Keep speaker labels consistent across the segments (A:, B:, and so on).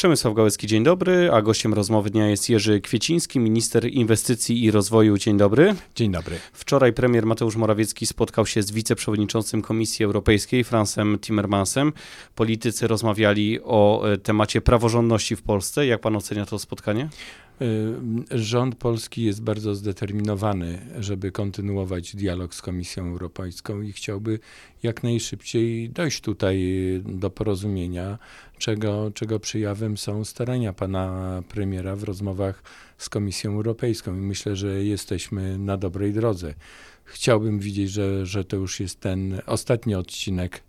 A: Przemysław Gałecki, dzień dobry, a gościem rozmowy dnia jest Jerzy Kwieciński, minister inwestycji i rozwoju. Dzień dobry.
B: Dzień dobry.
A: Wczoraj premier Mateusz Morawiecki spotkał się z wiceprzewodniczącym Komisji Europejskiej, Fransem Timmermansem. Politycy rozmawiali o e, temacie praworządności w Polsce. Jak pan ocenia to spotkanie?
B: Y, rząd polski jest bardzo zdeterminowany, żeby kontynuować dialog z Komisją Europejską i chciałby jak najszybciej dojść tutaj do porozumienia, czego, czego przyjawem są starania pana premiera w rozmowach z Komisją Europejską. I myślę, że jesteśmy na dobrej drodze. Chciałbym widzieć, że, że to już jest ten ostatni odcinek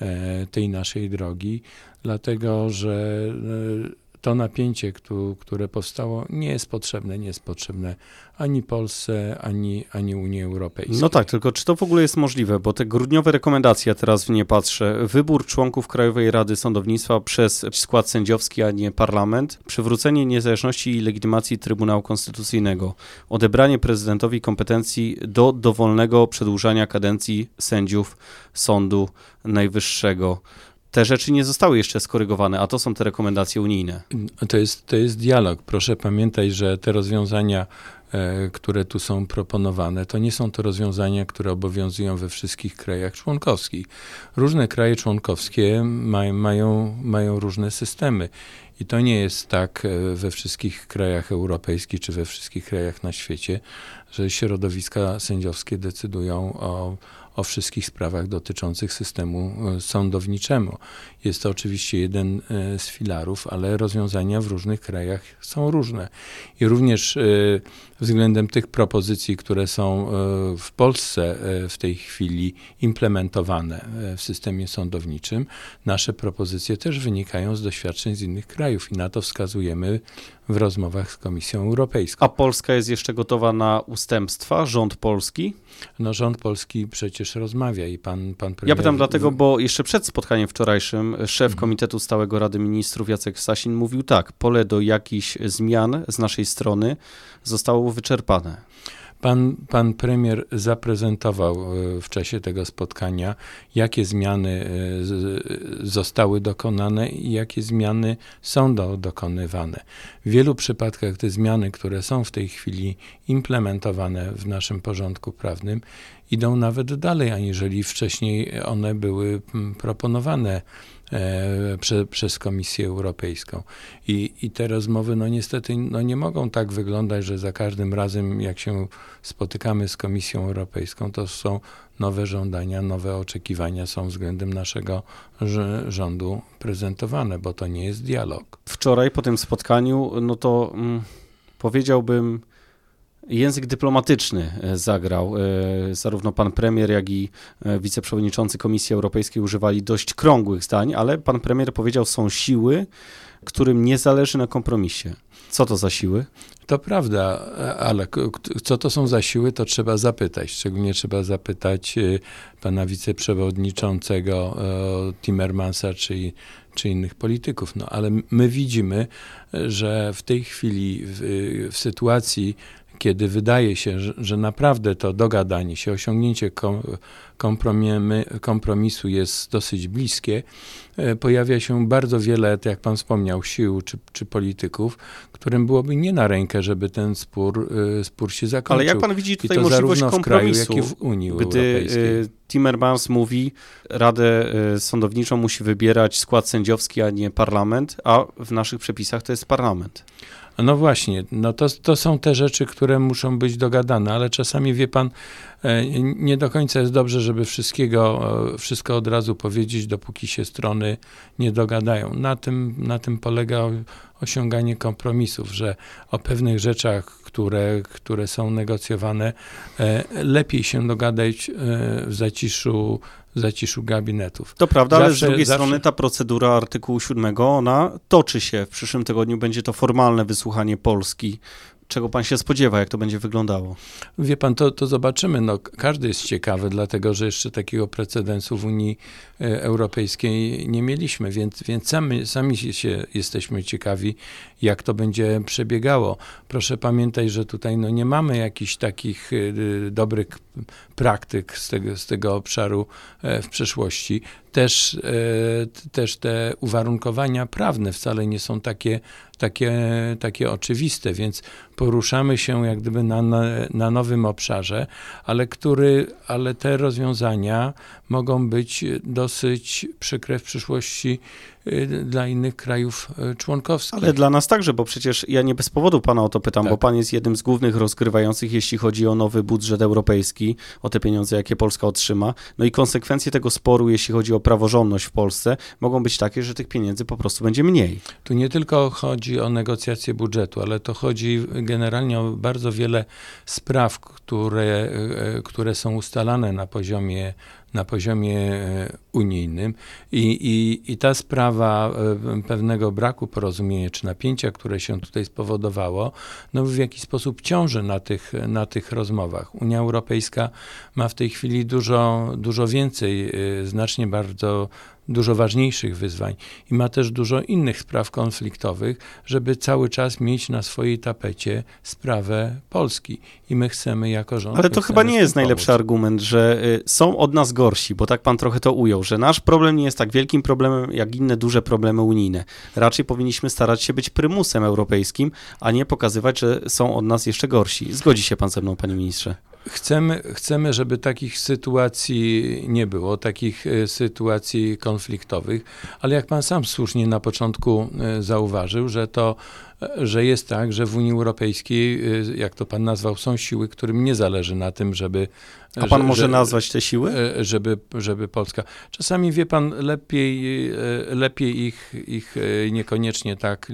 B: e, tej naszej drogi, dlatego że e, to napięcie, które powstało, nie jest potrzebne, nie jest potrzebne ani Polsce, ani, ani Unii Europejskiej.
A: No tak, tylko czy to w ogóle jest możliwe? Bo te grudniowe rekomendacje, teraz w nie patrzę, wybór członków Krajowej Rady Sądownictwa przez skład sędziowski, a nie parlament, przywrócenie niezależności i legitymacji Trybunału Konstytucyjnego, odebranie prezydentowi kompetencji do dowolnego przedłużania kadencji sędziów Sądu Najwyższego te rzeczy nie zostały jeszcze skorygowane, a to są te rekomendacje unijne.
B: To jest, to jest dialog. Proszę pamiętać, że te rozwiązania, e, które tu są proponowane, to nie są to rozwiązania, które obowiązują we wszystkich krajach członkowskich. Różne kraje członkowskie maj, mają, mają różne systemy. I to nie jest tak e, we wszystkich krajach europejskich czy we wszystkich krajach na świecie, że środowiska sędziowskie decydują o o wszystkich sprawach dotyczących systemu e, sądowniczemu. Jest to oczywiście jeden e, z filarów, ale rozwiązania w różnych krajach są różne. I również e, względem tych propozycji, które są w Polsce w tej chwili implementowane w systemie sądowniczym, nasze propozycje też wynikają z doświadczeń z innych krajów i na to wskazujemy w rozmowach z Komisją Europejską.
A: A Polska jest jeszcze gotowa na ustępstwa? Rząd polski?
B: No rząd polski przecież rozmawia i pan, pan premier...
A: Ja pytam dlatego, bo jeszcze przed spotkaniem wczorajszym szef mhm. Komitetu Stałego Rady Ministrów Jacek Sasin mówił tak, pole do jakichś zmian z naszej strony zostało wyczerpane.
B: Pan, pan premier zaprezentował e, w czasie tego spotkania, jakie zmiany e, zostały dokonane i jakie zmiany są do, dokonywane. W wielu przypadkach te zmiany, które są w tej chwili implementowane w naszym porządku prawnym, idą nawet dalej, aniżeli wcześniej one były proponowane E, prze, przez Komisję Europejską. I, I te rozmowy, no niestety, no nie mogą tak wyglądać, że za każdym razem, jak się spotykamy z Komisją Europejską, to są nowe żądania, nowe oczekiwania są względem naszego rządu prezentowane, bo to nie jest dialog.
A: Wczoraj po tym spotkaniu, no to mm, powiedziałbym, Język dyplomatyczny e, zagrał. E, zarówno pan premier, jak i e, wiceprzewodniczący Komisji Europejskiej używali dość krągłych zdań, ale pan premier powiedział, są siły, którym nie zależy na kompromisie. Co to za siły?
B: To prawda, ale co to są za siły, to trzeba zapytać. Szczególnie trzeba zapytać pana wiceprzewodniczącego Timmermansa czy, innych polityków. No, ale my widzimy, że w tej chwili, w, w sytuacji, kiedy wydaje się, że, że naprawdę to dogadanie się, osiągnięcie kompromisu jest dosyć bliskie, e, pojawia się bardzo wiele, jak pan wspomniał, sił czy, czy polityków, którym byłoby nie na rękę, żeby ten spór, e, spór się zakończył.
A: Ale jak pan widzi tutaj możliwość kompromisu, w kraju,
B: w Unii
A: gdy e,
B: Europejskiej?
A: Timmermans mówi, Radę Sądowniczą musi wybierać skład sędziowski, a nie parlament, a w naszych przepisach to jest parlament.
B: No właśnie, no to, to są te rzeczy, które muszą być dogadane, ale czasami wie pan, e, nie do końca jest dobrze, żeby wszystkiego, e, wszystko od razu powiedzieć, dopóki się strony nie dogadają. Na tym, na tym polega osiąganie kompromisów, że o pewnych rzeczach, które, które są negocjowane, e, lepiej się dogadać w zaciszu zaciszu gabinetów.
A: To prawda, zawsze, ale z drugiej zawsze... strony ta procedura artykułu 7, ona toczy się. W przyszłym tygodniu będzie to formalne wysłuchanie Polski czego pan się spodziewa, jak to będzie wyglądało?
B: Wie pan, to, to zobaczymy. No, każdy jest ciekawy, dlatego że jeszcze takiego precedensu w Unii e, Europejskiej nie mieliśmy, więc, więc sami, sami się jesteśmy ciekawi, jak to będzie przebiegało. Proszę pamiętać, że tutaj no, nie mamy jakichś takich y, dobrych praktyk z tego, z tego obszaru e, w przeszłości. Też, e, też te uwarunkowania prawne wcale nie są takie, takie, takie oczywiste, więc poruszamy się jak gdyby na, na, nowym obszarze, ale, który, ale te rozwiązania mogą być dosyć przykre w przyszłości dla innych krajów y, członkowskich.
A: Ale dla nas także, bo przecież ja nie bez powodu pana o to pytam,
B: Tak.
A: bo pan jest jednym z głównych rozgrywających, jeśli chodzi o nowy budżet europejski, o te pieniądze, jakie Polska otrzyma. No i konsekwencje tego sporu, jeśli chodzi o praworządność w Polsce, mogą być takie, że tych pieniędzy po prostu będzie mniej.
B: Tu nie tylko chodzi o negocjacje budżetu, ale to chodzi generalnie o bardzo wiele spraw, które, e, które są ustalane na poziomie, na poziomie e, unijnym I, i, i ta sprawa e, pewnego braku porozumienia czy napięcia, które się tutaj spowodowało, no w jakiś sposób ciąży na tych, na tych rozmowach. Unia Europejska ma w tej chwili dużo, dużo więcej, e, znacznie bardzo dużo ważniejszych wyzwań i ma też dużo innych spraw konfliktowych, żeby cały czas mieć na swojej tapecie sprawę Polski. I my chcemy jako rząd.
A: Ale to chyba nie jest najlepszy
B: pomóc.
A: argument, że y, są od nas gorsi, bo tak pan trochę to ujął, że nasz problem nie jest tak wielkim problemem, jak inne duże problemy unijne. Raczej powinniśmy starać się być prymusem europejskim, a nie pokazywać, że są od nas jeszcze gorsi. Zgodzi się pan ze mną, panie ministrze?
B: Chcemy, chcemy, żeby takich sytuacji nie było, takich e, sytuacji konfliktowych, ale jak pan sam słusznie na początku e, zauważył, że to, że jest tak, że w Unii Europejskiej, e, jak to pan nazwał, są siły, którym nie zależy na tym, żeby.
A: A pan
B: że-
A: może
B: że-
A: nazwać te siły?
B: e, żeby, żeby Polska. Czasami wie pan, lepiej, e, lepiej ich, ich niekoniecznie tak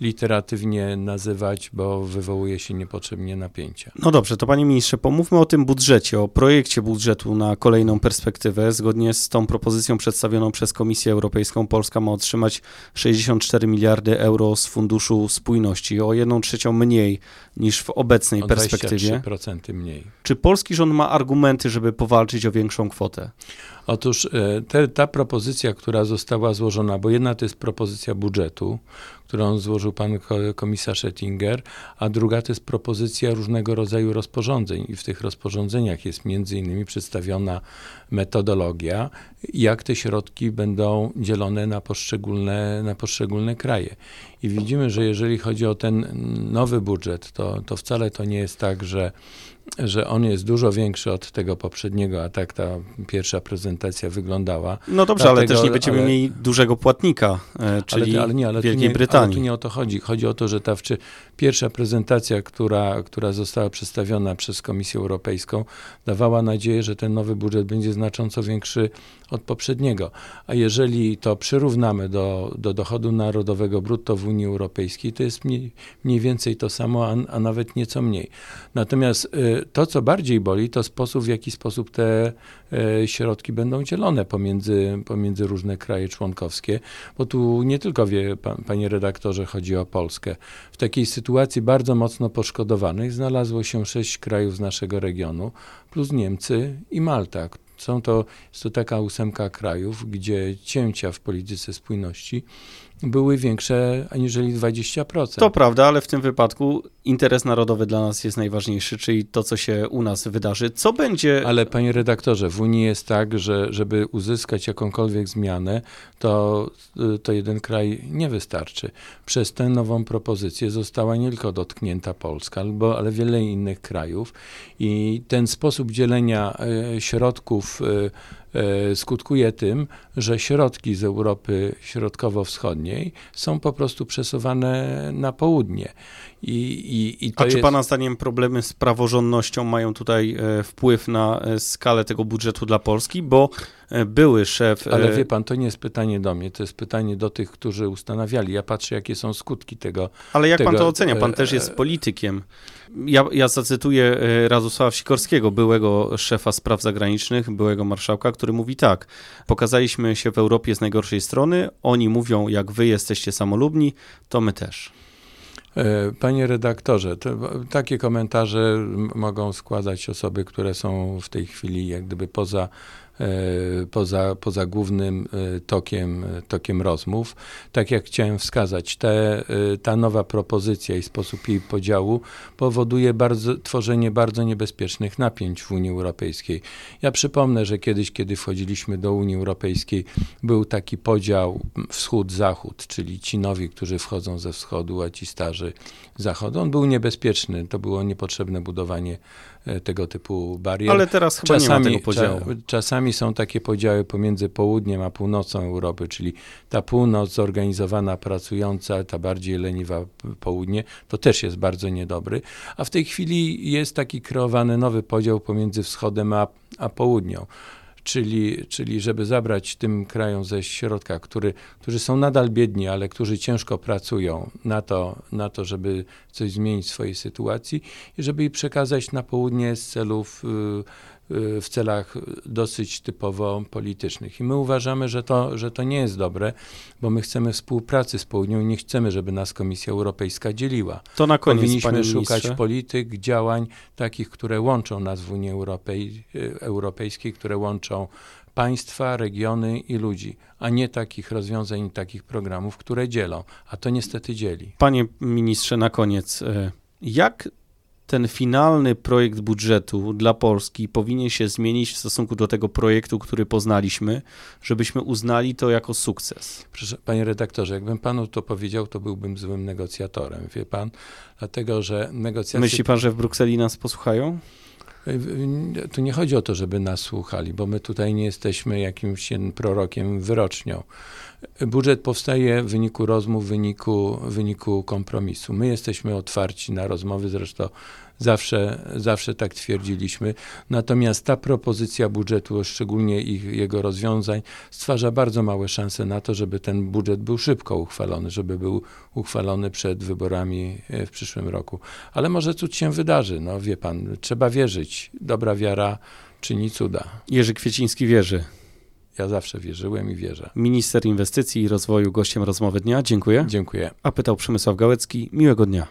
B: literatywnie nazywać, bo wywołuje się niepotrzebnie napięcia.
A: No dobrze, to panie ministrze, pomówmy o tym budżecie, o projekcie budżetu na kolejną perspektywę. Zgodnie z tą propozycją przedstawioną przez Komisję Europejską, Polska ma otrzymać 64 miliardy euro z Funduszu Spójności, o 1 trzecią mniej niż w obecnej
B: O
A: perspektywie.
B: 23% mniej.
A: Czy polski rząd ma argumenty, żeby powalczyć o większą kwotę?
B: Otóż e, te, ta propozycja, która została złożona, bo jedna to jest propozycja budżetu, którą złożył pan ko- komisarz Ettinger, a druga to jest propozycja różnego rodzaju rozporządzeń i w tych rozporządzeniach jest między innymi przedstawiona metodologia, jak te środki będą dzielone na poszczególne, na poszczególne kraje. I widzimy, że jeżeli chodzi o ten nowy budżet, to, to wcale to nie jest tak, że że on jest dużo większy od tego poprzedniego, a tak ta pierwsza prezentacja wyglądała.
A: No dobrze, ale
B: Dlatego-
A: też nie będziemy
B: ale-
A: mieli dużego płatnika, e, czyli
B: ale, ale nie, ale
A: Wielkiej
B: nie, Ale
A: Brytanii.
B: tu nie o to chodzi. Chodzi o to, że ta wczy- pierwsza prezentacja, która, która została przedstawiona przez Komisję Europejską, dawała nadzieję, że ten nowy budżet będzie znacząco większy od poprzedniego. A jeżeli to przyrównamy do, do dochodu narodowego brutto w Unii Europejskiej, to jest mniej, mniej więcej to samo, a, a nawet nieco mniej. Natomiast y, to, co bardziej boli, to sposób, w jaki sposób te y, środki będą dzielone pomiędzy, pomiędzy różne kraje członkowskie, bo tu nie tylko wie, pan, panie redaktorze, chodzi o Polskę. W takiej sytuacji bardzo mocno poszkodowanych znalazło się sześć krajów z naszego regionu, plus Niemcy i Malta. Są to, jest to taka ósemka krajów, gdzie cięcia w polityce spójności były większe aniżeli 20%.
A: To prawda, ale w tym wypadku interes narodowy dla nas jest najważniejszy, czyli to, co się u nas wydarzy. Co będzie...
B: Ale panie redaktorze, w Unii jest tak, że żeby uzyskać jakąkolwiek zmianę, to, to jeden kraj nie wystarczy. Przez tę nową propozycję została nie tylko dotknięta Polska, albo, ale wiele innych krajów i ten sposób dzielenia e, środków e, skutkuje tym, że środki z Europy Środkowo-Wschodniej są po prostu przesuwane na południe. I, i, i
A: A czy
B: jest...
A: Pana zdaniem problemy z praworządnością mają tutaj e, wpływ na e, skalę tego budżetu dla Polski? Bo e, były szef. e,
B: Ale wie pan, to nie jest pytanie do mnie, to jest pytanie do tych, którzy ustanawiali. Ja patrzę, jakie są skutki tego.
A: Ale jak pan
B: tego,
A: to ocenia? Pan
B: e,
A: też jest politykiem. Ja, ja zacytuję e, Radosława Sikorskiego, byłego szefa spraw zagranicznych, byłego marszałka, który mówi tak. Pokazaliśmy się w Europie z najgorszej strony. Oni mówią, jak wy jesteście samolubni, to my też.
B: E, Panie redaktorze, to, takie komentarze mogą składać osoby, które są w tej chwili jak gdyby poza, e, poza, poza głównym e, tokiem, tokiem rozmów. Tak jak chciałem wskazać, te, ta nowa propozycja i sposób jej podziału powoduje bardzo, tworzenie bardzo niebezpiecznych napięć w Unii Europejskiej. Ja przypomnę, że kiedyś, kiedy wchodziliśmy do Unii Europejskiej, był taki podział wschód-zachód, czyli ci nowi, którzy wchodzą ze wschodu, a ci starzy zachodu. On był niebezpieczny, to było niepotrzebne budowanie e, tego typu barier.
A: Ale teraz chyba czasami, nie ma tego podziału.
B: Cza, czasami są takie podziały pomiędzy południem a północą Europy, czyli ta północ zorganizowana, pracująca, ta bardziej leniwa południe, to też jest bardzo niedobry. A w tej chwili jest taki kreowany nowy podział pomiędzy wschodem a, a południą czyli, czyli żeby zabrać tym krajom ze środka, który, którzy są nadal biedni, ale którzy ciężko pracują na to, na to, żeby coś zmienić w swojej sytuacji i żeby ich przekazać na południe z celów y, w celach dosyć typowo politycznych. I my uważamy, że to, że to nie jest dobre, bo my chcemy współpracy z Południą i nie chcemy, żeby nas Komisja Europejska dzieliła.
A: To na koniec,
B: Powinniśmy szukać polityk, działań takich, które łączą nas w Unii Europej, y, Europejskiej, które łączą państwa, regiony i ludzi, a nie takich rozwiązań i takich programów, które dzielą, a to niestety dzieli.
A: Panie ministrze, na koniec, y, jak ten finalny projekt budżetu dla Polski powinien się zmienić w stosunku do tego projektu, który poznaliśmy, żebyśmy uznali to jako sukces?
B: Proszę, panie redaktorze, jakbym panu to powiedział, to byłbym złym negocjatorem, wie pan, dlatego że negocjacje...
A: Myśli pan, że w Brukseli nas posłuchają?
B: Tu nie chodzi o to, żeby nas słuchali, bo my tutaj nie jesteśmy jakimś prorokiem, wyrocznią. Budżet powstaje w wyniku rozmów, w wyniku, w wyniku kompromisu. My jesteśmy otwarci na rozmowy, zresztą zawsze, zawsze tak twierdziliśmy. Natomiast ta propozycja budżetu, szczególnie ich, jego rozwiązań, stwarza bardzo małe szanse na to, żeby ten budżet był szybko uchwalony, żeby był uchwalony przed wyborami e, w przyszłym roku. Ale może cud się wydarzy, no wie pan, trzeba wierzyć. Dobra wiara czyni cuda.
A: Jerzy Kwieciński wierzy.
B: Ja zawsze wierzyłem i wierzę.
A: Minister Inwestycji i Rozwoju, gościem rozmowy dnia. Dziękuję.
B: Dziękuję.
A: A pytał Przemysław Gałecki. Miłego dnia.